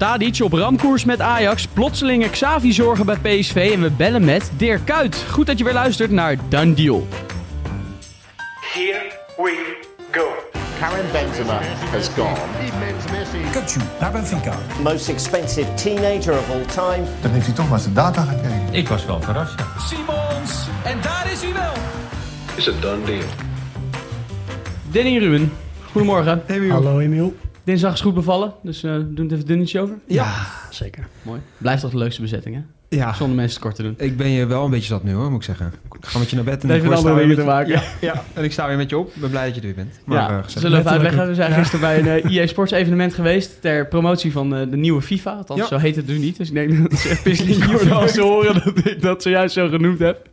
Tadic op ramkoers met Ajax, plotselinge Xavi zorgen bij PSV en we bellen met Dirk Kuyt. Goed dat je weer luistert naar Done Deal. Here we go. Karim Benzema has gone. Kutsu naar Benfica. Most expensive teenager of all time. Dan heeft hij toch maar zijn data gekeken. Ik was wel verrast, ja. Simons. En daar is hij wel. Is a done deal. Danny en Ruben, goedemorgen. Hallo Emiel. Dinsdag is goed bevallen, dus eh doen het even dunnetje over. Ja, zeker. Mooi. Blijft toch de leukste bezetting, hè? Ja, Zonder mensen tekort te doen. ik ben je wel een beetje zat nu hoor, moet ik zeggen. Ik ga met je naar bed en heeft ik hoor- weer te met je- maken. Ja, ja, en ik sta weer met je op. Ik ben blij dat je er weer bent. Maar, ja, eh, zullen we even uitleggen? We zijn gisteren bij een eh, EA Sports evenement geweest ter promotie van eh, de nieuwe FIFA. Althans, Ja. zo heet het dus niet. Dus ik denk dat het echt pisselijk als ze horen dat ik dat zojuist zo genoemd heb.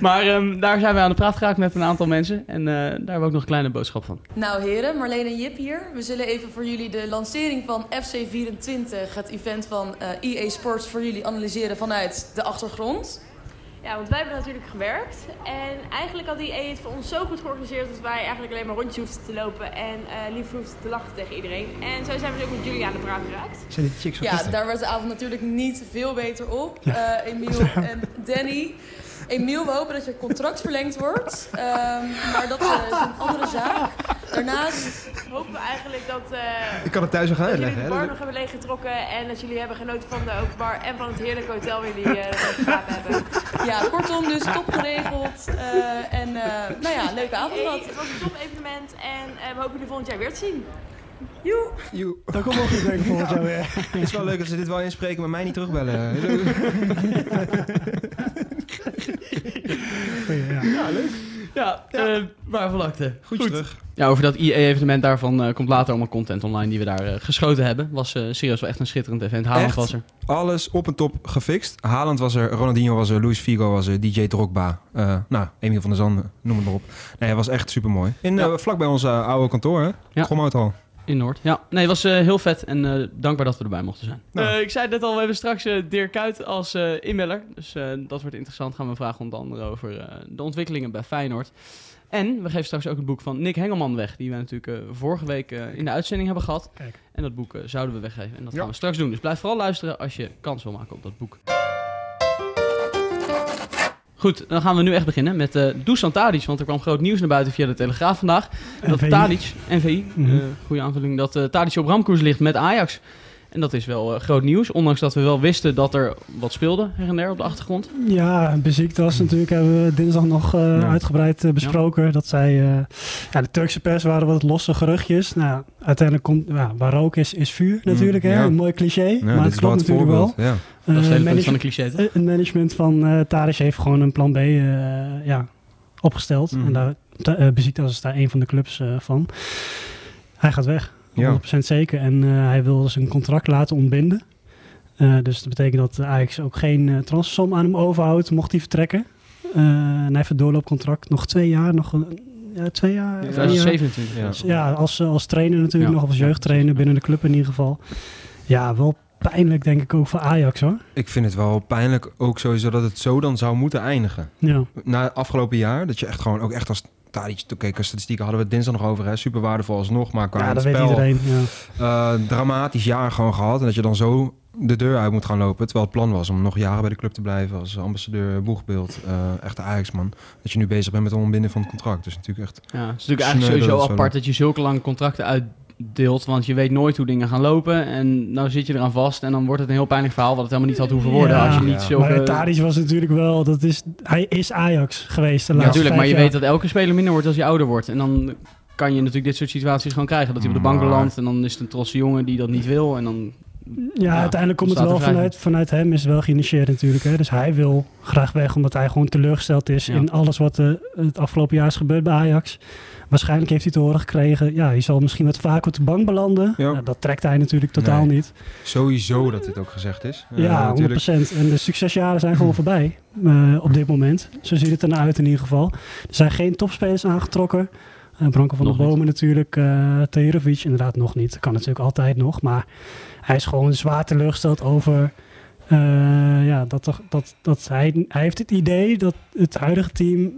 Maar ehm, daar zijn we aan de praat geraakt met een aantal mensen. En eh, daar hebben we ook nog een kleine boodschap van. Nou heren, Marleen en Jip hier. We zullen even voor jullie de lancering van FC24, het event van eh EA Sports, voor jullie analyseren vanuit de achtergrond. Ja, want wij hebben natuurlijk gewerkt. En eigenlijk had die EA het voor ons zo goed georganiseerd dat wij eigenlijk alleen maar rondjes hoefden te lopen en eh lief hoefden te lachen tegen iedereen. En zo zijn we dus ook met jullie aan de praat geraakt. Zijn dit chicks Ja, gisteren? daar werd de avond natuurlijk niet veel beter op. Eh Emiel en Danny. Emiel, we hopen dat je contract verlengd wordt. Ehm, maar dat is een andere zaak. Daarnaast Hopen we eigenlijk dat, eh Ik kan het thuis nog gaan dat jullie uitleggen. de bar nog hebben leeggetrokken en dat jullie hebben genoten van de open bar en van het heerlijke hotel waar jullie eh geslapen hebben. Ja, kortom, dus top geregeld. eh, en eh, nou ja, leuke avond gehad. het was een top evenement en eh, we hopen jullie volgend jaar weer te zien. Joe. Joe. Dat komt wel goed denk ik volgend jaar weer. Het is wel leuk dat ze dit wel inspreken, maar mij niet terugbellen. Goeie, ja. Ja, eh waarvan akte. Goed, terug. Ja, over dat EA-evenement daarvan eh, komt later allemaal content online die we daar eh, geschoten hebben. Was eh, serieus wel echt een schitterend event. Haaland Echt? was er. Alles op en top gefixt. Haaland was er, Ronaldinho was er, Luis Figo was er, DJ Drogba. eh nou, Emiel van der Zanden, noem het maar op. Nee, het was echt super mooi. In, Ja. eh, vlak bij ons oude kantoor, hè? Ja. Gromhouthal. In Noord. Ja, nee, het was eh, heel vet en eh, dankbaar dat we erbij mochten zijn. Nou. Eh, ik zei het net al, we hebben straks Dirk Kuyt als eh inbeller. Dus eh, dat wordt interessant. Gaan we vragen onder andere over eh, de ontwikkelingen bij Feyenoord. En we geven straks ook het boek van Nick Hengelman weg. Die we natuurlijk eh, vorige week eh, in de uitzending hebben gehad. Kijk. En dat boek zouden we weggeven. En dat Ja. gaan we straks doen. Dus blijf vooral luisteren als je kans wil maken op dat boek. Goed, dan gaan we nu echt beginnen met eh Dusan Tadic. Want er kwam groot nieuws naar buiten via de Telegraaf vandaag. Dat NVI. Tadic, NVI, Mhm. eh, goede aanvulling, dat eh Tadic op ramkoers ligt met Ajax. En dat is wel eh, groot nieuws, ondanks dat we wel wisten dat er wat speelde her en der op de achtergrond. Ja, Beziktas natuurlijk hebben we dinsdag nog eh, Ja. uitgebreid eh, besproken. Dat zij, eh, ja, de Turkse pers waren wat losse geruchtjes. Nou, uiteindelijk komt, ja, waar rook is, is vuur natuurlijk. Hè? ja. Een mooi cliché, Ja, maar het klopt natuurlijk wel. voorbeeld. Dat is het van een cliché, toch? Het management van Tadic heeft gewoon een plan B eh, ja, opgesteld. En daar, ta- eh, Besiktas is daar een van de clubs eh, van. Hij gaat weg, 100% Ja. zeker. En eh, hij wil zijn contract laten ontbinden. Eh, dus dat betekent dat Ajax ook geen eh transfersom aan hem overhoudt, mocht hij vertrekken. Eh, en hij heeft een doorloopcontract, nog twee jaar, nog een, ja, twee jaar. Ja. één jaar. 2027. Ja. Als, als trainer natuurlijk Ja. nog, of als jeugdtrainer binnen de club in ieder geval. Ja, wel pijnlijk denk ik ook voor Ajax hoor. Ik vind het wel pijnlijk ook sowieso dat het zo dan zou moeten eindigen. Ja. Na het afgelopen jaar, dat je echt gewoon ook echt als Tadic, oké, qua statistieken hadden we het dinsdag nog over, hè, super waardevol alsnog, maar qua Ja, het dat weet spel, iedereen. Ja. eh, dramatisch jaar gewoon gehad en dat je dan zo de deur uit moet gaan lopen, terwijl het plan was om nog jaren bij de club te blijven als ambassadeur, boegbeeld, eh echt Ajax-man. Dat je nu bezig bent met het ontbinden van het contract, dus natuurlijk echt... Ja, het is natuurlijk eigenlijk dat sowieso apart dat je zulke lange contracten uitdeelt, want je weet nooit hoe dingen gaan lopen. En nou zit je eraan vast en dan wordt het een heel pijnlijk verhaal, wat het helemaal niet had hoeven worden Ja, als je niet ja. zulke... Maar Tadic was natuurlijk wel, dat is, hij is Ajax geweest de Ja, laatste natuurlijk, maar je weet dat elke speler minder wordt als hij ouder wordt. En dan kan je natuurlijk dit soort situaties gewoon krijgen. Dat hij op de bank belandt en dan is het een trotse jongen die dat niet wil. En dan, Ja, Ja, uiteindelijk komt het wel vanuit, vanuit hem, is wel geïnitieerd natuurlijk. Hè? Dus hij wil graag weg, omdat hij gewoon teleurgesteld is Ja. in alles wat eh, het afgelopen jaar is gebeurd bij Ajax. Waarschijnlijk heeft hij te horen gekregen, ja, je zal misschien wat vaker op de bank belanden. Ja. Nou, dat trekt hij natuurlijk totaal Nee. niet. Sowieso dat dit ook gezegd is. Eh, ja, natuurlijk. 100%. En de succesjaren zijn gewoon voorbij eh, op dit moment. Zo ziet het er nou uit in ieder geval. Er zijn geen topspelers aangetrokken. Eh Branko van der niet. Bomen natuurlijk, Tahirovic inderdaad nog niet. Kan natuurlijk altijd nog, maar hij is gewoon zwaar teleurgesteld over... ja, dat, dat, dat hij, hij heeft het idee dat het huidige team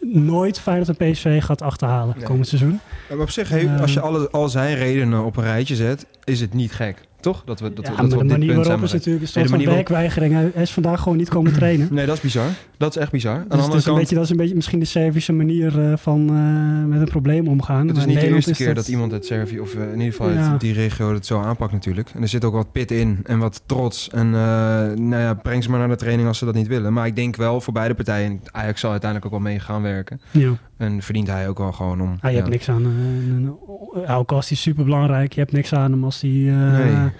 nooit Feyenoord en PSV gaat achterhalen Nee. komend seizoen. Maar op zich, heeft, Ehm. als je alle, al zijn redenen op een rijtje zet, is het niet gek. Toch? Dat we, dat ja, we, dat maar we de manier punt waarop is natuurlijk een soort van waarop- werkweigering. Hij is vandaag gewoon niet komen trainen. Nee, dat is bizar. Dat is echt bizar. Aan de Dus het andere is een kant, beetje, dat is een beetje misschien de Servische manier eh, van eh, met een probleem omgaan. het is Maar niet de eerste keer dat- dat iemand uit Servië, of eh, in ieder geval Ja. uit die regio, het zo aanpakt natuurlijk. En er zit ook wat pit in en wat trots. En eh, nou ja, breng ze maar naar de training als ze dat niet willen. Maar ik denk wel voor beide partijen, Ajax zal uiteindelijk ook wel mee gaan werken. Ja. En verdient hij ook wel gewoon om... Ah, je hebt niks aan. ook als die super belangrijk, je hebt niks aan hem als Nee.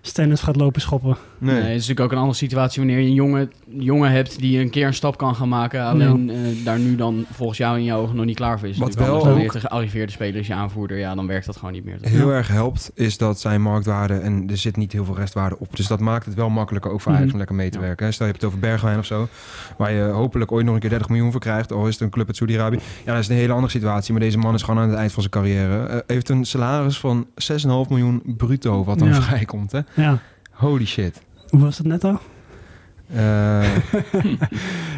stennis gaat lopen schoppen. Nee. Nee, het is natuurlijk ook een andere situatie wanneer je een jongen, jongen hebt die een keer een stap kan gaan maken. Alleen eh, daar nu dan volgens jou in jouw ogen nog niet klaar voor is. Wat wel dan ook- weer de gearriveerde speler is je aanvoerder. Ja, dan werkt dat gewoon niet meer. heel erg helpt, is dat zijn marktwaarde en er zit niet heel veel restwaarde op. Dus dat maakt het wel makkelijker ook voor Ajax Mhm. om lekker mee te werken. hè. Stel je hebt het over Bergwijn of zo, waar je hopelijk ooit nog een keer 30 miljoen voor krijgt, al is het een club uit Saudi-Arabië. Ja, dat is een hele andere situatie, maar deze man is gewoon aan het eind van zijn carrière. Eh, heeft een salaris van 6,5 miljoen bruto, wat dan Ja. vrijkomt. Hè? Ja. Holy shit. Hoe was dat net al? Eh,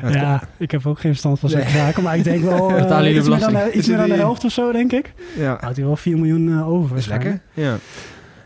het ja, ik heb ook geen verstand van Nee. zaken, maar ik denk wel jullie iets, meer dan, belasting. eh, iets meer dan de helft of zo, denk ik. ja, Houdt hij wel 4 miljoen eh, over is lekker. Ja.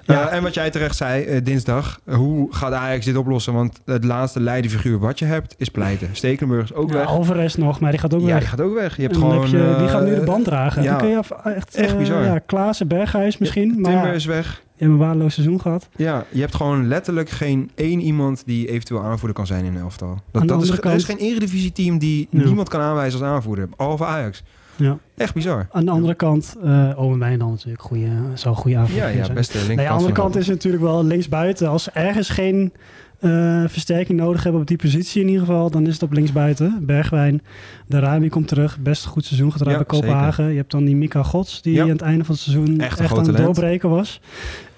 Ja. En wat jij terecht zei, dinsdag. hoe gaat Ajax dit oplossen? Want het laatste leidingfiguur wat je hebt, is pleiten. Stekelenburg is ook Ja, weg. Alvarez nog, maar die gaat ook Ja, weg. die gaat ook weg. Je hebt En gewoon... heb je, die gaat nu de band dragen. ja. Dan kun je echt, Echt bizar. ja, Klaassen, Berghuis misschien. Timber is weg. Je hebt een waardeloos seizoen gehad. Ja, je hebt gewoon letterlijk geen één iemand die eventueel aanvoerder kan zijn in een elftal. Dat, dat is, er is geen eredivisie-team die Ja. niemand kan aanwijzen als aanvoerder. Behalve Ajax. Ja. Echt bizar. Aan de andere kant, eh Owen Wijndal natuurlijk goede, zou een goede avond Ja, ja, zijn. beste Nee, linkerkant. aan de andere kant is natuurlijk wel linksbuiten. Als ergens geen eh, versterking nodig hebben op die positie in ieder geval, dan is het op linksbuiten. Bergwijn, de Rami komt terug. Best goed seizoen gedraaid Ja, bij Kopenhagen. Je hebt dan die Mika Gods, die Ja. aan het einde van het seizoen Echt aan het doorbreken was.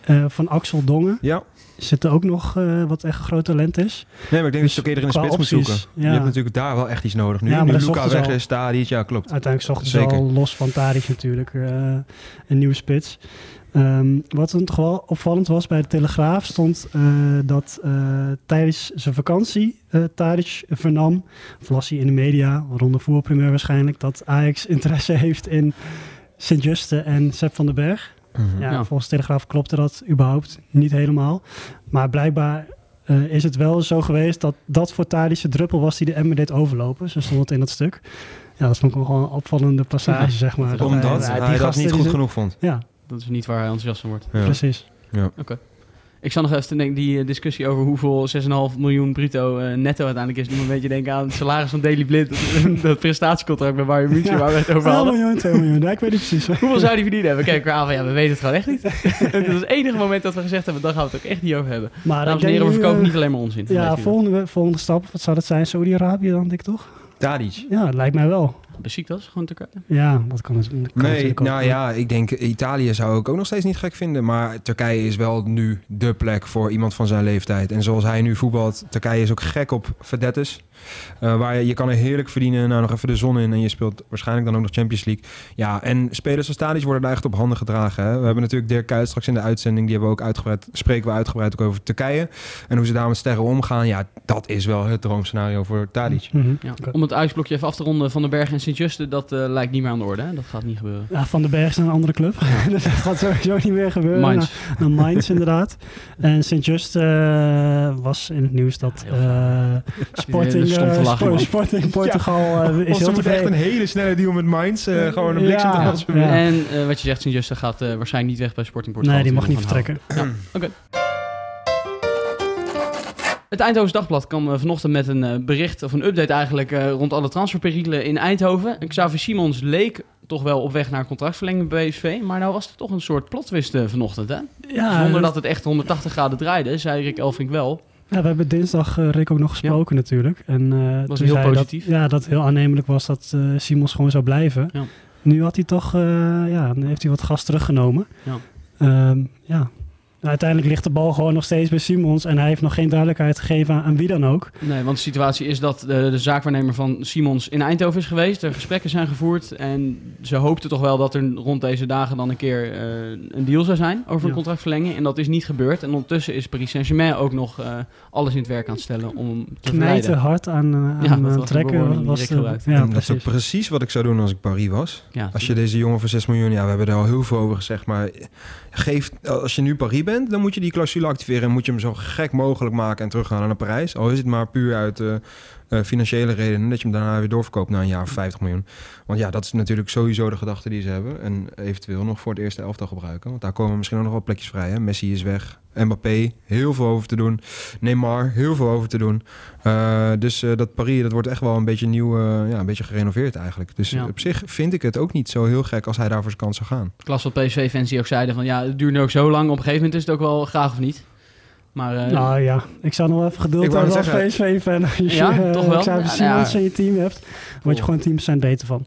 Eh, van Axel Dongen Ja, zit er ook nog eh, wat echt een groot talent is. nee, maar ik denk dat je ook eerder in de spits moet zoeken. ja. Je hebt natuurlijk daar wel echt iets nodig. Nu, Ja, nu Luca weg is, Tadic, ja klopt. Uiteindelijk zochten ze al los van Tadic natuurlijk een nieuwe spits. Ehm, wat een toch wel opvallend was bij de Telegraaf stond eh, dat eh, tijdens zijn vakantie Tadic vernam, of las hij in de media, rond de voetbalprimeur waarschijnlijk, dat Ajax interesse heeft in Sint-Juste en Sepp van den Berg. Mhm. Ja, Ja. volgens de Telegraaf klopte dat überhaupt niet helemaal. Maar blijkbaar eh, is het wel zo geweest dat dat voor Tadic de druppel was die de emmer deed overlopen. Zo stond het in dat stuk. Ja, dat vond ik wel gewoon een opvallende passage, Ja. zeg maar. Dat Omdat hij, die dat gasten niet goed genoeg vond. Ja, Dat is niet waar hij enthousiast van wordt. Ja. precies. Ja. Ik zal nog even te denken, die eh, discussie over hoeveel 6,5 miljoen bruto eh, netto uiteindelijk is. Doe een beetje denken aan het salaris van Daily Blind. Dat, dat prestatiecontract bij Bayern München Ja. waar we het over 1 hadden. miljoen, 2 miljoen. Ja, ik weet niet precies. Hoeveel zou die verdienen hebben? Kijk, aan van ja, we weten het gewoon echt niet. Het is het enige moment dat we gezegd hebben, dan gaan we het ook echt niet over hebben. Maar Dames ik en denk heren, we verkopen eh, niet alleen maar onzin. Dat Ja, volgende, volgende stap, wat zou dat zijn? Saudi-Arabië dan, denk ik toch? Tadic. Ja, lijkt mij wel. Besiktas, gewoon Turkije. Ja, dat kan, het, dat kan Nee, nou ja, ik denk Italië zou ik ook nog steeds niet gek vinden. Maar Turkije is wel nu de plek voor iemand van zijn leeftijd. En zoals hij nu voetbalt, Turkije is ook gek op verdettes. Eh, waar je, je kan er heerlijk verdienen, nou nog even de zon in. En je speelt waarschijnlijk dan ook nog Champions League. Ja, en spelers als Tadic worden daar echt op handen gedragen. Hè? We hebben natuurlijk Dirk Kuyt straks in de uitzending. Die hebben we ook uitgebreid, spreken we uitgebreid ook over Turkije. En hoe ze daar met sterren omgaan. Ja, dat is wel het droomscenario voor Tadic. Mhm. Ja. Om het Ajax-blokje even af te ronden van de Berg en Sint-Juste, dat eh, lijkt niet meer aan de orde. Hè? Dat gaat niet gebeuren. Ja, Van den Berg is een andere club. dat gaat sowieso niet meer gebeuren. Mainz. naar Mainz inderdaad. En Sint-Just eh, was in het nieuws dat Ja, eh, Sporting, stond te lachen, Spor- man. Sporting Portugal eh, is heel tevreden. hele snelle deal met Mainz. eh, gewoon een bliksem Ja. Ja. En eh, wat je zegt, Sint-Juste gaat eh, waarschijnlijk niet weg bij Sporting Portugal. Nee, die mag niet vertrekken. Ja, oké. Het Eindhoven Dagblad kwam eh, vanochtend met een eh, bericht, of een update eigenlijk, eh, rond alle transferperikelen in Eindhoven. Xavier Simons leek toch wel op weg naar een contractverlenging bij BSV, maar nou was er toch een soort plotwist vanochtend, hè? Ja, Zonder dat- het echt 180 graden draaide, zei Rick Elfrink wel. Ja, we hebben dinsdag Rick ook nog gesproken natuurlijk. En Was toen heel zei positief. Dat, ja, dat het heel aannemelijk was dat Simons gewoon zou blijven. Ja. Nu had hij toch, ja, heeft hij wat gas teruggenomen. Ja. Ehm, ja. Uiteindelijk ligt de bal gewoon nog steeds bij Simons. En hij heeft nog geen duidelijkheid gegeven aan, aan wie dan ook. Nee, want de situatie is dat de, de zaakwaarnemer van Simons in Eindhoven is geweest. Er gesprekken zijn gevoerd. En ze hoopten toch wel dat er rond deze dagen dan een keer eh, een deal zou zijn over een Ja. contractverlenging. En dat is niet gebeurd. En ondertussen is Paris Saint-Germain ook nog eh, alles in het werk aan het stellen om hem te Knijten verleiden. hard aan, eh, aan Ja, dat was trekken. Was de- ja, dat is ook precies. precies wat ik zou doen als ik Paris was. Ja, Als je deze jongen voor 6 miljoen, ja, we hebben er al heel veel over gezegd, maar geef, als je nu Paris bent bent, dan moet je die clausule activeren en moet je hem zo gek mogelijk maken en teruggaan naar Parijs. Al is het maar puur uit eh, eh, financiële redenen dat je hem daarna weer doorverkoopt naar een jaar of 50 miljoen. Want ja, dat is natuurlijk sowieso de gedachte die ze hebben. En eventueel nog voor het eerste elftal gebruiken. Want daar komen misschien ook nog wel plekjes vrij. Hè? Messi is weg. Mbappé, heel veel over te doen. Neymar, heel veel over te doen. Uh, dus uh, dat Paris, dat wordt echt wel een beetje nieuw, uh, ja, een beetje gerenoveerd eigenlijk. Dus Ja. op zich vind ik het ook niet zo heel gek als hij daar voor zijn kans zou gaan. Klas van PSV-fans die ook zeiden van ja, het duurt nu ook zo lang. Op een gegeven moment is het ook wel graag of niet. Maar eh, nou ja, ik zou nog wel even geduld hebben als PSV-fan. Als je Ja, eh, toch wel? Xavi Ja, ja. in je team hebt, dan word je Cool. gewoon 10% beter van.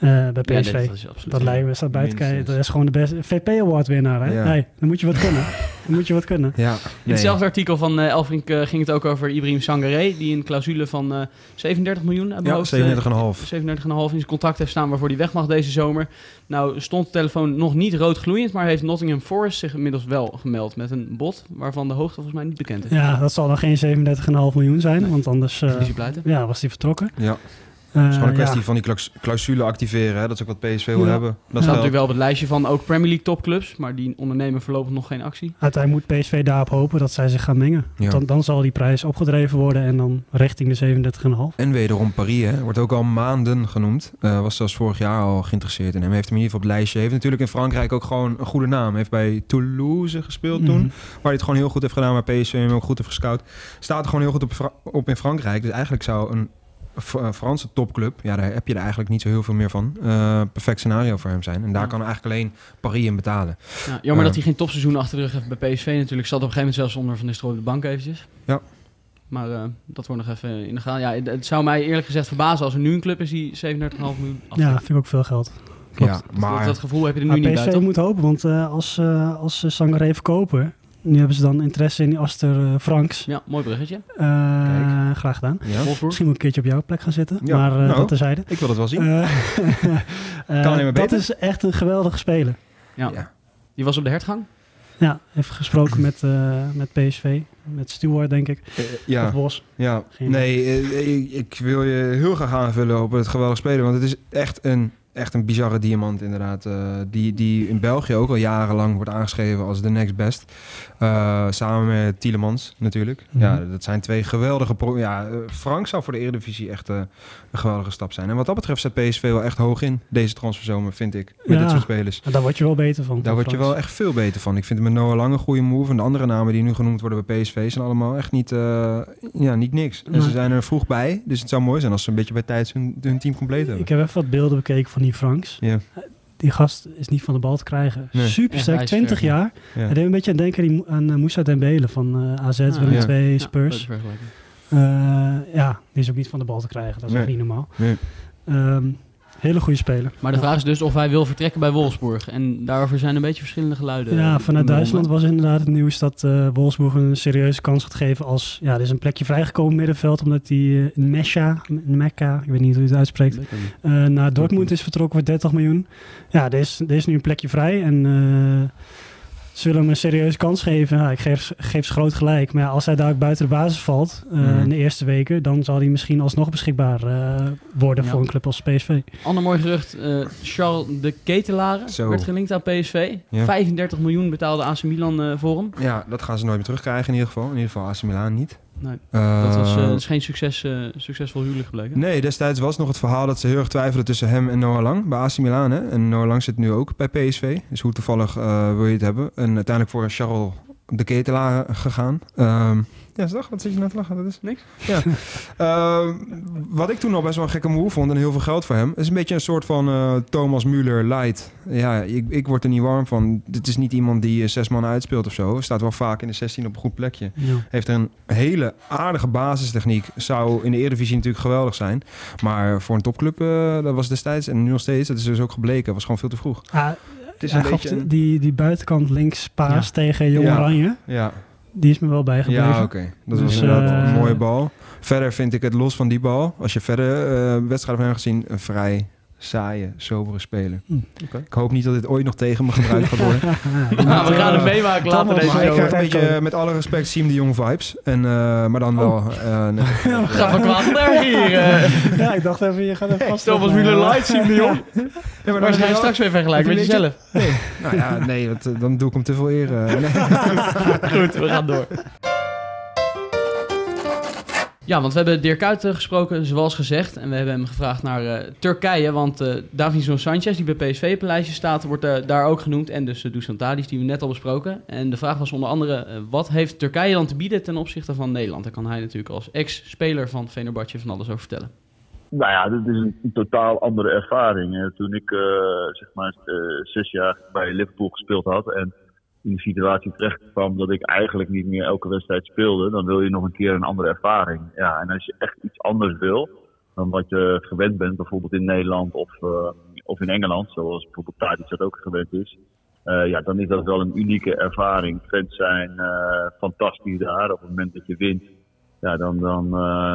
Eh, bij ja, PSV. dit is absoluut dat lijkt me, staat buiten. Dat is gewoon de beste VP-award winnaar. Hè? Ja. Nee, dan moet je wat kunnen. dan moet je wat kunnen. Ja, In hetzelfde artikel van eh Elfrink eh, ging het ook over Ibrahim Sangaré, die een clausule van eh 37 miljoen uit mijn Ja, hoofd, eh, 37,5. 37,5 in zijn contract heeft staan waarvoor hij weg mag deze zomer. Nou stond de telefoon nog niet rood gloeiend, maar heeft Nottingham Forest zich inmiddels wel gemeld met een bod waarvan de hoogte volgens mij niet bekend is. Ja, dat zal dan geen 37,5 miljoen zijn, want anders eh, ja, was hij vertrokken. Ja, het is gewoon een ja. kwestie van die claus- clausule activeren. Hè? Dat is ook wat PSV wil Ja. hebben. Dat staat wel- natuurlijk wel op het lijstje van ook Premier League topclubs, maar die ondernemen voorlopig nog geen actie. Uiteindelijk moet PSV daarop hopen dat zij zich gaan mengen. Ja. Dan, dan zal die prijs opgedreven worden en dan richting de 37,5. En wederom Paris, hè, wordt ook al maanden genoemd. Eh, was zelfs vorig jaar al geïnteresseerd in hem. Heeft hem in ieder geval op het lijstje. Heeft natuurlijk in Frankrijk ook gewoon een goede naam. Heeft bij Toulouse gespeeld toen. Mhm. Waar hij het gewoon heel goed heeft gedaan. Waar PSV hem ook goed heeft gescout. Staat er gewoon heel goed op, op in Frankrijk. Dus eigenlijk zou een eh, Franse topclub... Ja, daar heb je er eigenlijk niet zo heel veel meer van. Eh, perfect scenario voor hem zijn. En daar Ja. kan eigenlijk alleen Paris in betalen. Ja, jammer Ja. dat hij geen topseizoen achter de rug heeft bij PSV natuurlijk. Zat op een gegeven moment zelfs onder Van Nistelrooy op de bank eventjes. Ja. Maar eh, dat wordt nog even in de gaan. Ja, het, het zou mij eerlijk gezegd verbazen als er nu een club is die 37,5 miljoen Ja, vind ik ook veel geld. Klopt. Ja, Dat, maar... dat gevoel heb je er nu Maar niet bij, PSV toch? moet hopen, want eh, als, eh, als ze Sangaré verkopen, nu hebben ze dan interesse in Aster eh, Franks. Ja, mooi bruggetje. Eh, graag gedaan. Ja. Misschien moet ik een keertje op jouw plek gaan zitten, Ja, maar eh, nou. dat terzijde. Ik wil het wel zien. Alleen maar dat is echt een geweldige speler. Ja. Ja. Die was op de hertgang. Ja, heeft gesproken met, eh, met PSV, met Stewart denk ik, ja. of Bos. Ja, Geen nee, ik, ik wil je heel graag aanvullen op het geweldig spelen. Want het is echt een, echt een bizarre diamant inderdaad. eh, die, die in België ook al jarenlang wordt aangeschreven als de next best. Eh, samen met Tielemans natuurlijk. Mhm. Ja, dat zijn twee geweldige... Pro ja, eh, Frank zou voor de Eredivisie echt een geweldige stap zijn. En wat dat betreft staat PSV wel echt hoog in deze transferzomer, vind ik. Met Ja. dit soort spelers. Daar word je wel beter van. Daar word je wel echt veel beter van. Ik vind het met Noah Lang een goede move. En de andere namen die nu genoemd worden bij PSV zijn allemaal echt niet, ja, niet niks. En ze zijn er vroeg bij. Dus het zou mooi zijn als ze een beetje bij tijd hun, hun team compleet hebben. Ik heb even wat beelden bekeken van die Franks. Ja, Die gast is niet van de bal te krijgen. Nee. Super sterk, hij is 20 sterk, ja. jaar. ja. Hij deed een beetje aan denken die, aan uh, Moussa Dembele van eh, AZ, Ah, Willem ja. 2, Ja, Spurs. Eh, ja, die is ook niet van de bal te krijgen. Dat is Nee. echt niet normaal. Nee. Ehm, hele goede speler. Maar de vraag is dus of hij wil vertrekken bij Wolfsburg. En daarover zijn een beetje verschillende geluiden. Ja, eh, vanuit Duitsland was inderdaad het nieuws dat eh Wolfsburg een serieuze kans gaat geven als... Ja, er is een plekje vrijgekomen middenveld, omdat hij eh, in Mesha, Mecca, ik weet niet hoe je het uitspreekt, naar Dortmund is vertrokken voor 30 miljoen. Ja, er is, er is nu een plekje vrij en ze willen hem een serieuze kans geven. Ik geef, geef ze groot gelijk. Maar ja, als hij daar buiten de basis valt eh, Mhm. in de eerste weken, dan zal hij misschien alsnog beschikbaar eh, worden Ja. voor een club als PSV. Ander mooi gerucht. eh, Charles de Ketelare Zo. werd gelinkt aan PSV. Ja. 35 miljoen betaalde AC Milan eh, voor hem. ja, dat gaan ze nooit meer terugkrijgen in ieder geval. In ieder geval AC Milan niet. Nee, Eh, dat was eh, is geen succes, eh, succesvol huwelijk gebleken. Nee, destijds was nog het verhaal dat ze heel erg twijfelden tussen hem en Noah Lang bij AC Milan. Hè? En Noah Lang zit nu ook bij PSV. Dus hoe toevallig eh, wil je het hebben? En uiteindelijk voor Charles de Ketelaar gegaan. Ehm, ja, zeg, wat zit je nou te lachen? Dat is Niks. Ja. Ehm, wat ik toen al best wel een gekke move vond en heel veel geld voor hem, is een beetje een soort van eh, Thomas Müller light. Ja, ik, ik word er niet warm van. Dit is niet iemand die eh, zes man uitspeelt of zo. Staat wel vaak in de 16 op een goed plekje. Ja. Heeft er een hele aardige basistechniek. Zou in de Eredivisie natuurlijk geweldig zijn. Maar voor een topclub, eh, dat was destijds en nu nog steeds, dat is dus ook gebleken, was gewoon veel te vroeg. Het is hij een gaf beetje... die, die buitenkant links paas Ja. tegen Jong. Oranje. Ja, Die is me wel bijgebleven. ja oké. Dat was Dus, inderdaad eh, een mooie bal. Verder vind ik het los van die bal, als je verder eh wedstrijden van hem gezien, een vrij saaie, sobere speler. Hm. Ik hoop niet dat dit ooit nog tegen me gebruikt gaat worden. Nou, we gaan het meemaken later deze maar ik show. krijg een beetje, met alle respect, Siem de Jong vibes. En, eh, maar dan wel... eh, net- Ga van kwaad naar erg hier. eh. ja, ik dacht even, je gaat even vast. Thomas Müller Light, Siem de Jong. Ja, maar dan ga je straks weer vergelijken met Weet je- jezelf. Nee, nou ja, nee, dan doe ik hem te veel eer. Nee. Goed, we gaan door. Ja, want we hebben Dirk Kuyt eh, gesproken, zoals gezegd. En we hebben hem gevraagd naar eh, Turkije. Want eh Davison Sanchez, die bij PSV op staat, wordt daar ook genoemd. En dus uh, Dusan Tadic, die we net al besproken. En de vraag was onder andere, wat heeft Turkije dan te bieden ten opzichte van Nederland? Daar kan hij natuurlijk als ex-speler van Fenerbahce van alles over vertellen. Nou ja, dit is een, totaal andere ervaring. Toen ik zeg maar zes jaar bij Liverpool gespeeld had en in de situatie terecht kwam dat ik eigenlijk niet meer elke wedstrijd speelde, dan wil je nog een keer een andere ervaring. Ja, en als je echt iets anders wil dan wat je gewend bent, bijvoorbeeld in Nederland of, eh, of in Engeland, zoals bijvoorbeeld Tadic dat ook gewend is, eh, ja, dan is dat wel een unieke ervaring. Fans zijn eh, fantastisch daar. Op het moment dat je wint, ja, dan, dan,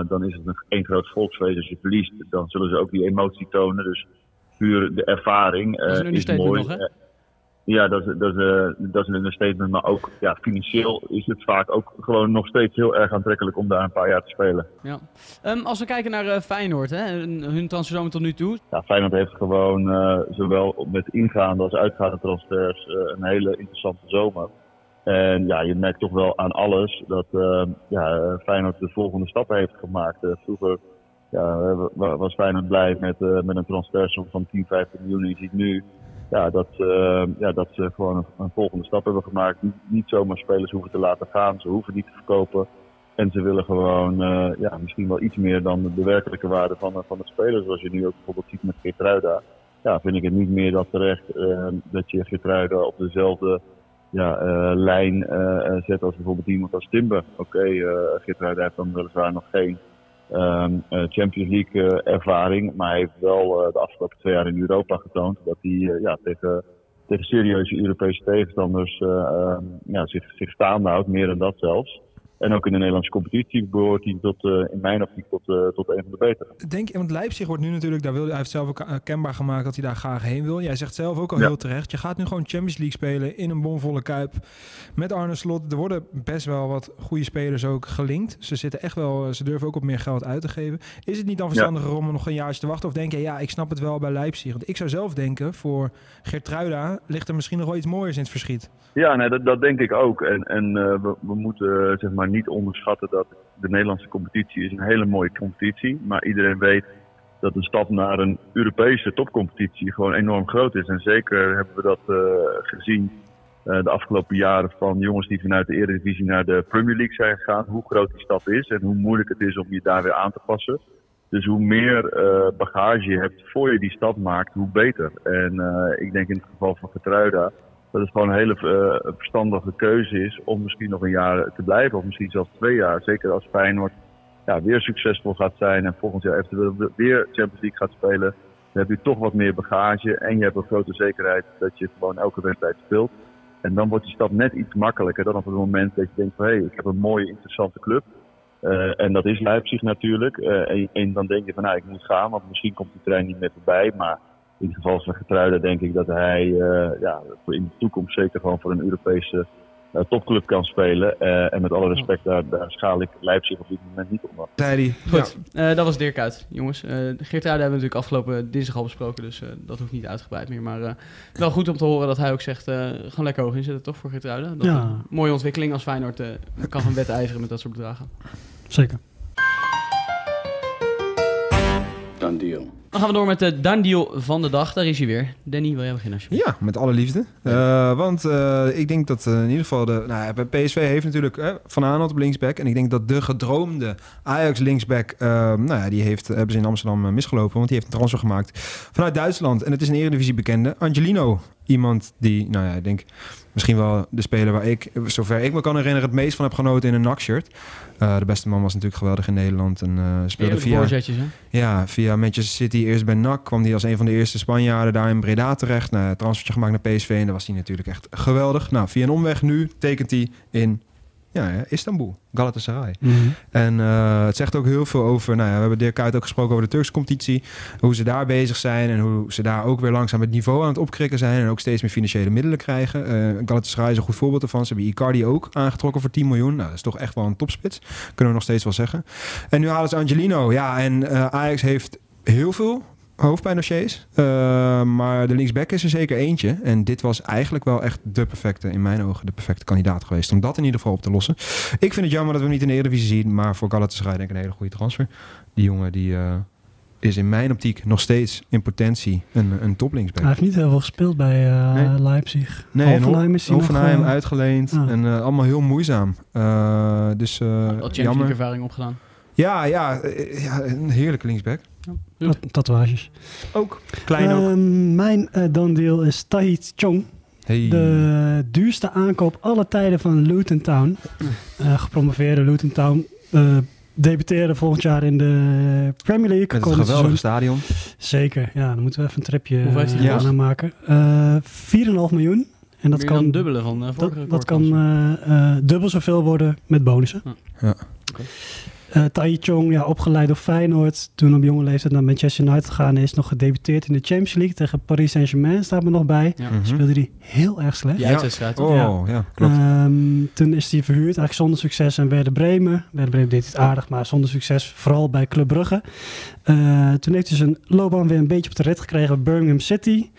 dan is het een één groot volksfeest. Als je verliest, dan zullen ze ook die emotie tonen. Dus puur de ervaring Dat is een is mooi. nog, hè? Ja, dat is, dat, is, eh, dat is een understatement. Maar ook ja, financieel is het vaak ook gewoon nog steeds heel erg aantrekkelijk om daar een paar jaar te spelen. Ja. Ehm, als we kijken naar eh, Feyenoord, hè, hun hun transferzomer tot nu toe. Ja, Feyenoord heeft gewoon eh, zowel met ingaande als uitgaande transfers eh, een hele interessante zomer. En ja, je merkt toch wel aan alles dat eh, ja, Feyenoord de volgende stappen heeft gemaakt. Eh, vroeger ja, wa- was Feyenoord blij met, eh, met een transfersom van 10, 15 miljoen. En je ziet nu ja, dat, eh, ja, dat ze gewoon een, volgende stap hebben gemaakt. Niet, zomaar spelers hoeven te laten gaan, ze hoeven niet te verkopen. En ze willen gewoon eh, ja, misschien wel iets meer dan de werkelijke waarde van, van het spelen. Zoals je nu ook bijvoorbeeld ziet met Geertruida. Ja, vind ik het niet meer dan terecht eh, dat je Geertruida op dezelfde ja, eh, lijn eh, eh, zet als bijvoorbeeld iemand als Timber. Oké, eh Geertruida heeft dan weliswaar nog geen eh, Champions League eh, ervaring. Maar hij heeft wel eh, de afgelopen twee jaar in Europa getoond dat hij ja, tegen, tegen serieuze Europese tegenstanders eh, ehm, ja, zich, zich staande houdt. Meer dan dat zelfs. En ook in de Nederlandse competitie behoort hij tot, eh, in mijn optiek tot, eh, tot een van de betere. Denk, want Leipzig wordt nu natuurlijk, daar wil, hij heeft zelf ook eh, kenbaar gemaakt dat hij daar graag heen wil. Jij zegt zelf ook al Ja. heel terecht, je gaat nu gewoon Champions League spelen in een bomvolle kuip met Arne Slot. Er worden best wel wat goede spelers ook gelinkt. Ze zitten echt wel, ze durven ook op meer geld uit te geven. Is het niet dan verstandiger om nog een jaartje te wachten of denk je, ja, ik snap het wel bij Leipzig. Want ik zou zelf denken, voor Gertruida ligt er misschien nog wel iets mooiers in het verschiet. Ja, nee, dat, dat denk ik ook. En, en we, we moeten zeg maar niet onderschatten dat de Nederlandse competitie is een hele mooie competitie. Maar iedereen weet dat een stap naar een Europese topcompetitie gewoon enorm groot is. En zeker hebben we dat eh, gezien eh, de afgelopen jaren van jongens die vanuit de Eredivisie naar de Premier League zijn gegaan. Hoe groot die stap is en hoe moeilijk het is om je daar weer aan te passen. Dus hoe meer eh, bagage je hebt voor je die stap maakt, hoe beter. En ik denk in het geval van Getruida dat het gewoon een hele eh, verstandige keuze is om misschien nog een jaar te blijven. Of misschien zelfs twee jaar. Zeker als Feyenoord ja, weer succesvol gaat zijn en volgend jaar eventueel weer Champions League gaat spelen. Dan heb je toch wat meer bagage en je hebt een grote zekerheid dat je gewoon elke wedstrijd speelt. En dan wordt die stap net iets makkelijker dan op het moment dat je denkt van hé, hey, ik heb een mooie, interessante club. Uh, en dat is Leipzig natuurlijk. Uh, en, en, dan denk je van nou, ik moet gaan, want misschien komt die trein niet meer voorbij. Maar in het geval van Getruiden denk ik dat hij uh, ja, in de toekomst zeker gewoon voor een Europese topclub kan spelen. en met alle respect, daar, daar schaal ik Leipzig op dit moment niet onder. Zei Goed, ja. dat was Dirk uit, jongens. Uh, Geert hebben we natuurlijk afgelopen dinsdag al besproken, dus dat hoeft niet uitgebreid meer. Maar wel goed om te horen dat hij ook zegt, gewoon lekker hoog inzetten toch voor Geert Dat ja. mooie ontwikkeling als Feyenoord kan gaan wedijveren met dat soort bedragen. Zeker. Done deal. Dan gaan we door met de done deal van de dag. Daar is hij weer. Danny, wil jij beginnen alsjeblieft? Ja, met alle liefde. Uh, want uh, ik denk dat in ieder geval... De, nou, PSV heeft natuurlijk Van Aanholt op linksback. En ik denk dat de gedroomde Ajax linksback... nou ja, die heeft, hebben ze in Amsterdam misgelopen. Want die heeft een transfer gemaakt vanuit Duitsland. En het is een eredivisie bekende. Angelino. Iemand die, nou ja, ik denk... Misschien wel de speler waar ik, zover ik me kan herinneren, het meest van heb genoten in een NAC-shirt. Uh, de beste man was natuurlijk geweldig in Nederland en uh, speelde via, ja, via Manchester City. Eerst bij NAC kwam hij als een van de eerste Spanjaarden daar in Breda terecht. Nou, transfertje gemaakt naar PSV en daar was hij natuurlijk echt geweldig. Nou, via een omweg nu tekent hij in Ja, ja, Istanbul, Galatasaray. Mhm. En eh, het zegt ook heel veel over... Nou ja, we hebben Dirk Kuyt ook gesproken over de Turkse competitie. Hoe ze daar bezig zijn en hoe ze daar ook weer langzaam het niveau aan het opkrikken zijn. En ook steeds meer financiële middelen krijgen. Eh Galatasaray is een goed voorbeeld ervan. Ze hebben Icardi ook aangetrokken voor 10 miljoen. Nou, dat is toch echt wel een topspits. Kunnen we nog steeds wel zeggen. En nu halen ze Angelino. Ja, en eh, Ajax heeft heel veel hoofdpijndossiers. Uh, maar de linksback is er zeker eentje. En dit was eigenlijk wel echt de perfecte, in mijn ogen, de perfecte kandidaat geweest. Om dat in ieder geval op te lossen. Ik vind het jammer dat we hem niet in de Eredivisie zien. Maar voor Galatasaray denk ik een hele goede transfer. Die jongen die... eh, is in mijn optiek nog steeds in potentie een, een toplinksback. Hij heeft niet heel veel gespeeld bij eh, Nee. Leipzig. Nee, en Hoffenheim is hij nog... Hoffenheim uitgeleend. ah. En allemaal heel moeizaam. Eh, dus eh, Wat Champions jammer. League ervaring opgedaan. Ja, ja, ja, een heerlijke linksback. Tat- tatoeages. Ook. Klein ook. Ehm, mijn eh dan deal is Tahit Chong. Hey. De duurste aankoop alle tijden van Luton Town. Eh, gepromoveerde Luton Town. eh debuteerde volgend jaar in de Premier League. Met het komend geweldige seizoen. stadion. Zeker, ja, dan moeten we even een tripje Hoeveel heeft hij uh, gekost? maken. Eh 4,5 miljoen. En dat Meer kan dan dubbele van eh, dat, vorige dat record kan eh, eh, dubbel zoveel worden met bonussen. Ja. Ja. Oké. Eh, Tai Chong, ja, opgeleid door Feyenoord. Toen op jonge leeftijd naar Manchester United gegaan is. Nog gedebuteerd in de Champions League tegen Paris Saint-Germain. Staat me nog bij. Ja. Mhm. Speelde hij heel erg slecht. Uitwedstrijd, toch? Oh, ja, klopt. Ehm, toen is hij verhuurd, eigenlijk zonder succes aan Werder Bremen. Werder Bremen deed het aardig, maar zonder succes, vooral bij Club Brugge. Eh, toen heeft hij zijn loopbaan weer een beetje op de rit gekregen bij Birmingham City.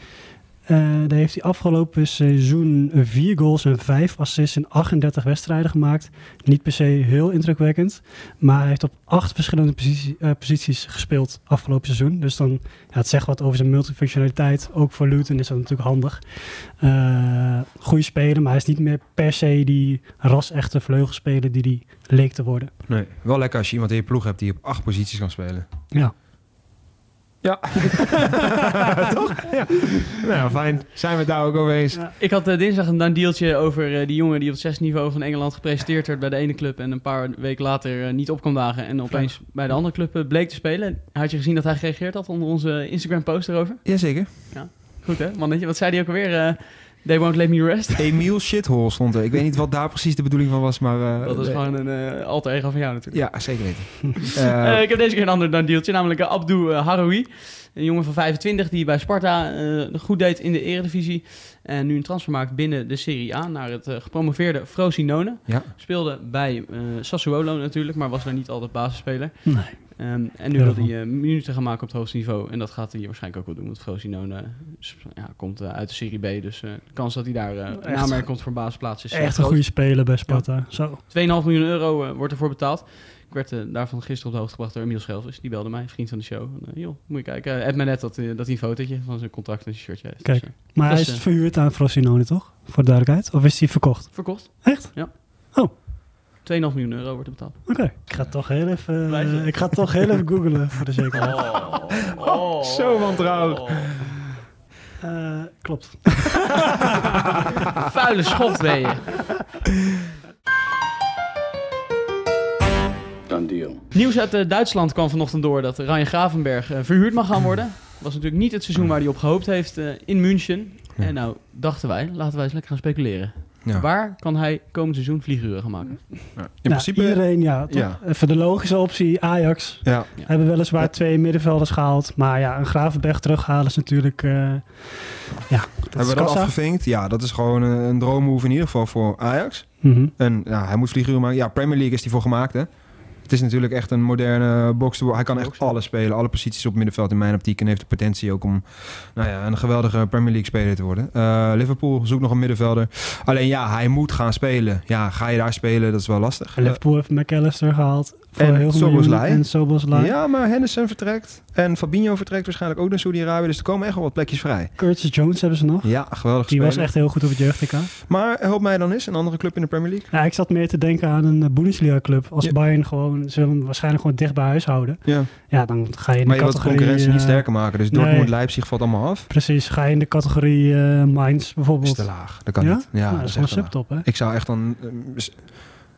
Eh, daar heeft hij afgelopen seizoen vier goals en vijf assists in 38 wedstrijden gemaakt. Niet per se heel indrukwekkend, maar hij heeft op acht verschillende positie- eh, posities gespeeld afgelopen seizoen. Dus dan, ja, het zegt wat over zijn multifunctionaliteit. Ook voor Luton is dat natuurlijk handig. Eh goede speler, maar hij is niet meer per se die ras-echte vleugelspeler die hij leek te worden. Nee, wel lekker als je iemand in je ploeg hebt die op acht posities kan spelen. Ja. Ja. Toch? Ja. Nou, fijn. Zijn we het daar ook over eens? Ik had eh, dinsdag een, deeltje over eh, die jongen die op het zesde niveau van Engeland gepresenteerd werd bij de ene club en een paar weken later eh, niet op kwam dagen en opeens bij de andere club bleek te spelen. Had je gezien dat hij gereageerd had onder onze Instagram post erover? Jazeker. Goed hè, mannetje. Wat zei hij ook alweer? They won't let me rest. Emiel Shithole stond er. Ik weet niet wat daar precies de bedoeling van was, maar... eh, Dat is eh, gewoon een eh, alter ego van jou natuurlijk. Ja, zeker weten. Ik heb deze keer een ander dan deeltje, namelijk uh, Abdou uh, Haroui. Een jongen van 25 die bij Sparta uh, goed deed in de eredivisie. En nu een transfer maakt binnen de Serie A naar het uh, gepromoveerde Frosinone. Ja. Speelde bij uh, Sassuolo natuurlijk, maar was daar niet altijd basisspeler. Nee. Um, en nu wil hij uh, minuten gaan maken op het hoogste niveau. En dat gaat hij waarschijnlijk ook wel doen. Want Frosinone ja, komt uh, uit de Serie B. Dus uh, de kans dat hij daar namerk komt voor basisplaats is Echt een goede speler bij Sparta. Ja. Zo. 2,5 miljoen euro wordt ervoor betaald. Ik werd uh, daarvan gisteren op de hoogte gebracht door Emiel Schelvis. Die belde mij, vriend van de show. Uh, joh, moet je kijken. Uh, App me net dat, dat hij een fotootje van zijn contract en zijn shirtje heeft. Kijk, dus, maar hij is dus, verhuurd aan Frosinone, toch? Voor de duidelijkheid. Of is hij verkocht? Verkocht. Echt? Ja. Oh. 2,5 miljoen euro wordt er betaald. Oké. Okay. Ik ga toch heel even, uh, ik ga toch heel even googlen voor de zekerheid. Oh, oh, Zo wantrouwig. Oh. Uh, klopt. Vuile schot ben je. Done deal. Nieuws uit uh, Duitsland kwam vanochtend door dat Ryan Gravenberg uh, verhuurd mag gaan worden. Was natuurlijk niet het seizoen waar hij op gehoopt heeft in München. En nou dachten wij, laten wij eens lekker gaan speculeren. Ja. Waar kan hij komend seizoen vlieguren gaan maken? Ja. In nou, principe iedereen, ja, ja. Even de logische optie, Ajax. Ja. Hebben weliswaar ja. twee middenvelders gehaald. Maar ja, een Gravenberg terughalen is natuurlijk... Uh, ja, dat Hebben we dat afgevinkt? Ja, dat is gewoon een, een droommove in ieder geval voor Ajax. Mm -hmm. En ja, hij moet vlieguren maken. Ja, Premier League is die voor gemaakt, hè? Het is natuurlijk echt een moderne box. Hij kan echt alles spelen. Alle posities op middenveld in mijn optiek. En heeft de potentie ook om nou ja, een geweldige Premier League speler te worden. Uh, Liverpool zoekt nog een middenvelder. Alleen ja, hij moet gaan spelen. Ja, ga je daar spelen? Dat is wel lastig. En Liverpool heeft McAllister gehaald. Voor en Soboslai. En Soboslai. Ja, maar Henderson vertrekt. En Fabinho vertrekt waarschijnlijk ook naar Saudi-Arabië. Dus er komen echt wel wat plekjes vrij. Curtis Jones hebben ze nog. Ja, geweldig Die speler. was echt heel goed op het jeugd Maar help mij dan eens, een andere club in de Premier League. Ja, ik zat meer te denken aan een Bundesliga club. Als Ja. Bayern gewoon, ze willen hem waarschijnlijk gewoon dicht bij huis houden. Ja. Ja, dan ga je in Maar de je wilt de categorie... concurrentie niet eh, sterker maken. Dus nee. Dortmund, Leipzig valt allemaal af. Precies, ga je in de categorie eh Mainz is bijvoorbeeld. te laag. Dat kan Ja? niet. Ja, Nou, dat is laag. subtop, hè? Ik zou echt dan... eh,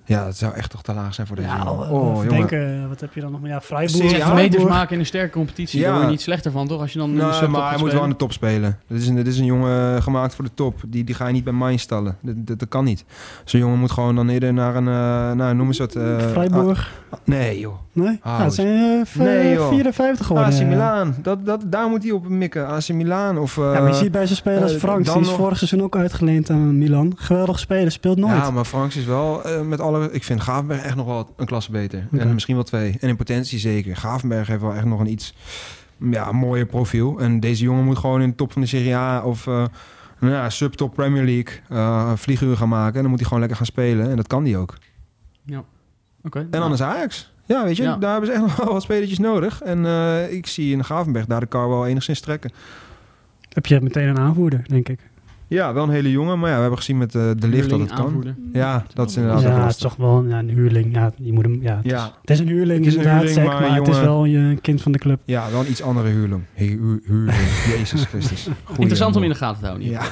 Ja, dat zou echt toch te laag zijn voor deze Ja, jongen. oh, Oh, jongen. denken, wat heb je dan nog meer? Ja, Freiburg. Serie Zeg, A, meters maken in een sterke competitie, Ja. daar word je niet slechter van, toch? Als je dan Nee, maar gaat hij moet wel aan de top spelen. Dit is een, dit is een jongen gemaakt voor de top. Die, die ga je niet bij Mainz stallen. Dat, dat, dat kan niet. Zo'n jongen moet gewoon dan eerder naar een, eh nou, noem eens wat... eh, Freiburg. ah, nee, joh. Nee? Ah, ja, het zijn eh, v- Nee, joh. 54 geworden. AC ja. Milan. Dat, dat, daar moet hij op mikken. AC Milan of... eh, Ja, maar je ziet bij zijn spelers eh, Franks, die is nog- vorig seizoen ook uitgeleend aan Milan. Geweldig speler, speelt nooit. Ja, maar Franks is wel eh, met alle... Ik vind Gavenberg echt nog wel een klasse beter. En misschien wel twee. En in potentie zeker. Gavenberg heeft wel echt nog een iets ja, mooier profiel. En deze jongen moet gewoon in de top van de Serie A of eh nou ja, subtop Premier League uh, vlieguren gaan maken. En dan moet hij gewoon lekker gaan spelen. En dat kan hij ook. Ja. Oké. En dan is Ajax. Ja, weet je, Ja. daar hebben ze echt nog wel wat spelertjes nodig. En eh, ik zie in Gavenberg daar de kar wel enigszins trekken. Heb je meteen een aanvoerder, denk ik. Ja, wel een hele jongen. Maar ja, we hebben gezien met eh, de licht dat het kan. Ja, dat is inderdaad ja, het is toch wel ja, een huurling. Ja, je moet hem, ja, het, Ja. Is, het is een huurling Het is een inderdaad, huurling, zeg, maar maar, het is wel je kind van de club. Ja, wel een iets andere huurling. He- hu- huurling. Jezus Christus. Goeie Interessant om in de gaten te houden. Ja.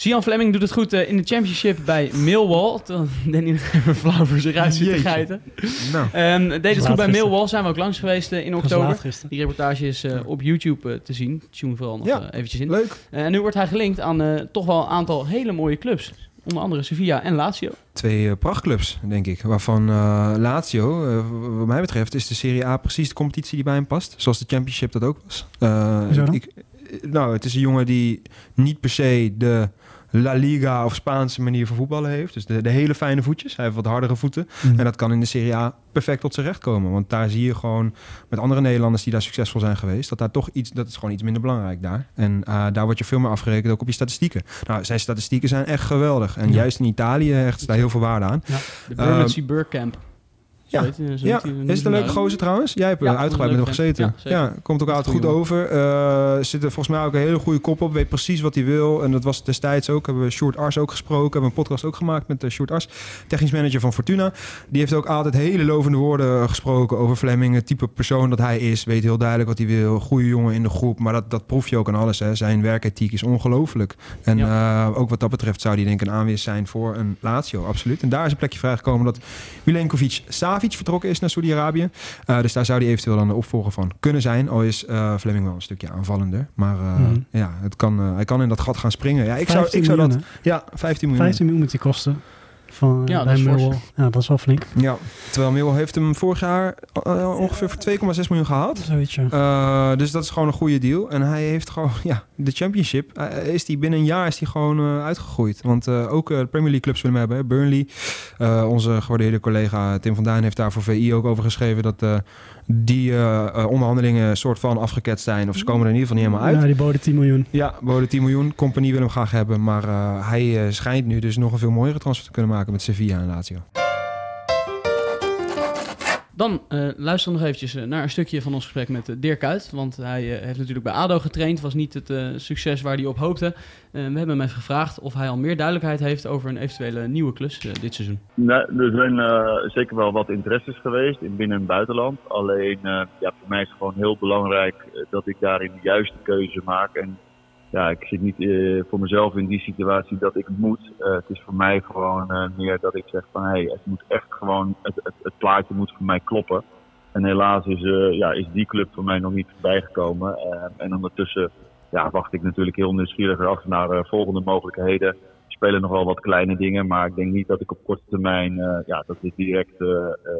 Sian Fleming doet het goed eh, in de championship bij Millwall. Danny nog even flauw voor zich uit zit te Jeetje. geiten. Nou, Ehm, deed het goed bij gisteren. Millwall. Zijn we ook langs geweest eh, in oktober. Die reportage is eh, op YouTube te zien. Tune vooral nog Ja. eventjes in. leuk. En nu wordt hij gelinkt aan eh, toch wel een aantal hele mooie clubs. Onder andere Sevilla en Lazio. Twee prachtclubs, denk ik. Waarvan eh, Lazio, eh, wat mij betreft, is de Serie A precies de competitie die bij hem past. Zoals de Championship dat ook was. Eh, dan? ik, nou, het is een jongen die niet per se de La Liga of Spaanse manier van voetballen heeft. Dus de, de hele fijne voetjes. Hij heeft wat hardere voeten. Mm. En dat kan in de Serie A perfect tot zijn recht komen. Want daar zie je gewoon met andere Nederlanders die daar succesvol zijn geweest, dat daar toch iets, dat is gewoon iets minder belangrijk daar. En eh, daar word je veel meer afgerekend ook op je statistieken. Nou, zijn statistieken zijn echt geweldig. En Ja. juist in Italië hecht daar heel veel waarde aan. De Bermondsey Burkamp. Ja. Ja, hij- is het een leuke gozer trouwens? Jij hebt Ja, eh, uitgebreid met hem gezeten. Ja, Ja, komt ook altijd goed man. over. Eh zit er volgens mij ook een hele goede kop op. Weet precies wat hij wil. En dat was destijds ook. Hebben we Short Ars ook gesproken. Hebben we een podcast ook gemaakt met uh, Short Ars. Technisch manager van Fortuna. Die heeft ook altijd hele lovende woorden gesproken over Fleming. Het type persoon dat hij is. Weet heel duidelijk wat hij wil. Goede jongen in de groep. Maar dat, dat proef je ook aan alles. Hè. Zijn werkethiek is ongelooflijk. En eh, ook wat dat betreft zou hij denk ik een aanwinst zijn voor een Lazio. Absoluut. En daar is een plekje vrijgekomen dat Milenkovic Savic vertrokken is naar Saudi-Arabië. Uh, dus daar zou hij eventueel dan de opvolger van kunnen zijn. Al is uh, Fleming wel een stukje aanvallender. Maar uh, Mhm. ja, het kan, hij kan in dat gat gaan springen. Ja, ik zou, 15 ik zou dat... Ja, 15 miljoen. 15 miljoen moet die kosten. Van, Ja, ja, dat bij is fors. Millwall. Ja, dat is wel flink. Ja, terwijl Millwall heeft hem vorig jaar uh, ongeveer voor 2,6 miljoen gehaald. Zoiets, ja. Uh, dus dat is gewoon een goede deal. En hij heeft gewoon, ja, de championship. Uh, is die binnen een jaar is hij gewoon uh, uitgegroeid. Want uh, ook de Premier League clubs willen hem hebben. Hè. Burnley, uh, onze gewaardeerde collega Tim van Duin heeft daar voor VI ook over geschreven dat uh, die uh, onderhandelingen soort van afgeketst zijn. Of ze komen er in ieder geval niet helemaal uit. Ja, die boden 10 miljoen. Ja, boden 10 miljoen. Compagnie wil hem graag hebben. Maar uh, hij schijnt nu dus nog een veel mooiere transfer te kunnen maken met Sevilla en Lazio. Dan uh, luister nog eventjes uh, naar een stukje van ons gesprek met uh, Dirk. Want hij heeft natuurlijk bij ADO getraind. Was niet het succes waar hij op hoopte. we hebben hem even gevraagd of hij al meer duidelijkheid heeft over een eventuele nieuwe klus dit seizoen. Nee, er zijn zeker wel wat interesses geweest in binnen- en buitenland. Alleen ja, voor mij is het gewoon heel belangrijk dat ik daarin de juiste keuze maak. En ja, ik zit niet uh, voor mezelf in die situatie dat ik het moet. Uh, het is voor mij gewoon uh, meer dat ik zeg van hé, hey, het moet echt gewoon, het, het, het, plaatje moet voor mij kloppen. En helaas is, ja, is die club voor mij nog niet bijgekomen. en ondertussen ja, wacht ik natuurlijk heel nieuwsgierig af naar volgende mogelijkheden. Spelen nog wel wat kleine dingen, maar ik denk niet dat ik op korte termijn, ja, dat dit direct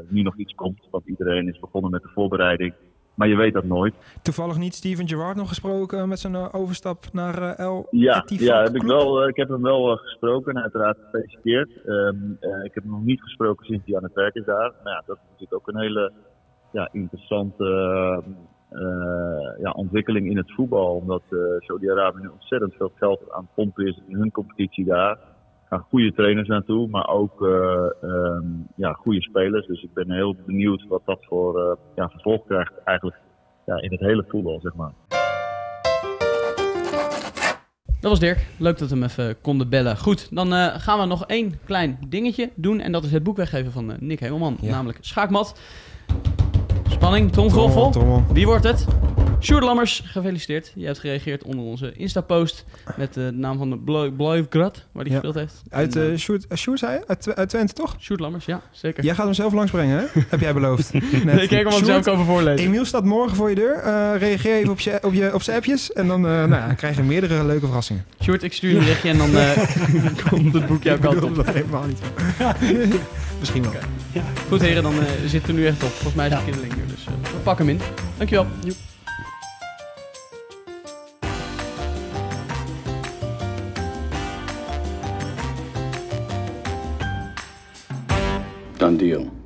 nu nog iets komt. Want iedereen is begonnen met de voorbereiding. Maar je weet dat nooit. Toevallig niet Steven Gerrard nog gesproken met zijn uh, overstap naar uh, El Ja, ja heb ik, wel, uh, ik heb hem wel gesproken en uiteraard gefeliciteerd. Um, ik heb hem nog niet gesproken sinds hij aan het werk is daar. Nou ja, dat is natuurlijk ook een hele ja, interessante ja, ontwikkeling in het voetbal. Omdat Saudi-Arabië nu ontzettend veel geld aan het pompen is in hun competitie daar. Er gaan goede trainers naartoe, maar ook um, ja, goede spelers. Dus ik ben heel benieuwd wat dat voor ja, vervolg krijgt eigenlijk ja, in het hele voetbal, zeg maar. Dat was Dirk. Leuk dat we hem even konden bellen. Goed, dan uh, gaan we nog één klein dingetje doen. En dat is het boek weggeven van uh, Nick Hemelman. Ja. Namelijk Schaakmat. Spanning, tromgeroffel. Wie wordt het? Sjoerd Lammers, gefeliciteerd. Je hebt gereageerd onder onze Insta-post met de naam van de Blauwgrad, waar hij Ja. gespeeld heeft. Uit, En, eh eh, Sjoerd, uh, Sjoerd zei je? Uit, Tw- uit Twente, toch? Sjoerd Lammers, ja, zeker. Jij gaat hem zelf langsbrengen, hè? Heb jij beloofd. Net. Nee, kijk hem zelf over voorlezen. Emiel staat morgen voor je deur. Eh, reageer even op, je, op, je, op zijn appjes. En dan, nou ja, krijg je meerdere leuke verrassingen. Sjoerd, ik stuur je een berichtje en dan komt het boek jouw Ik kant op. dat helemaal niet. Misschien wel. Goed heren, dan eh, zitten we nu echt op. Volgens mij is het Ja. kinderling hier, dus eh, we pakken hem in. Dankjewel. Done deal.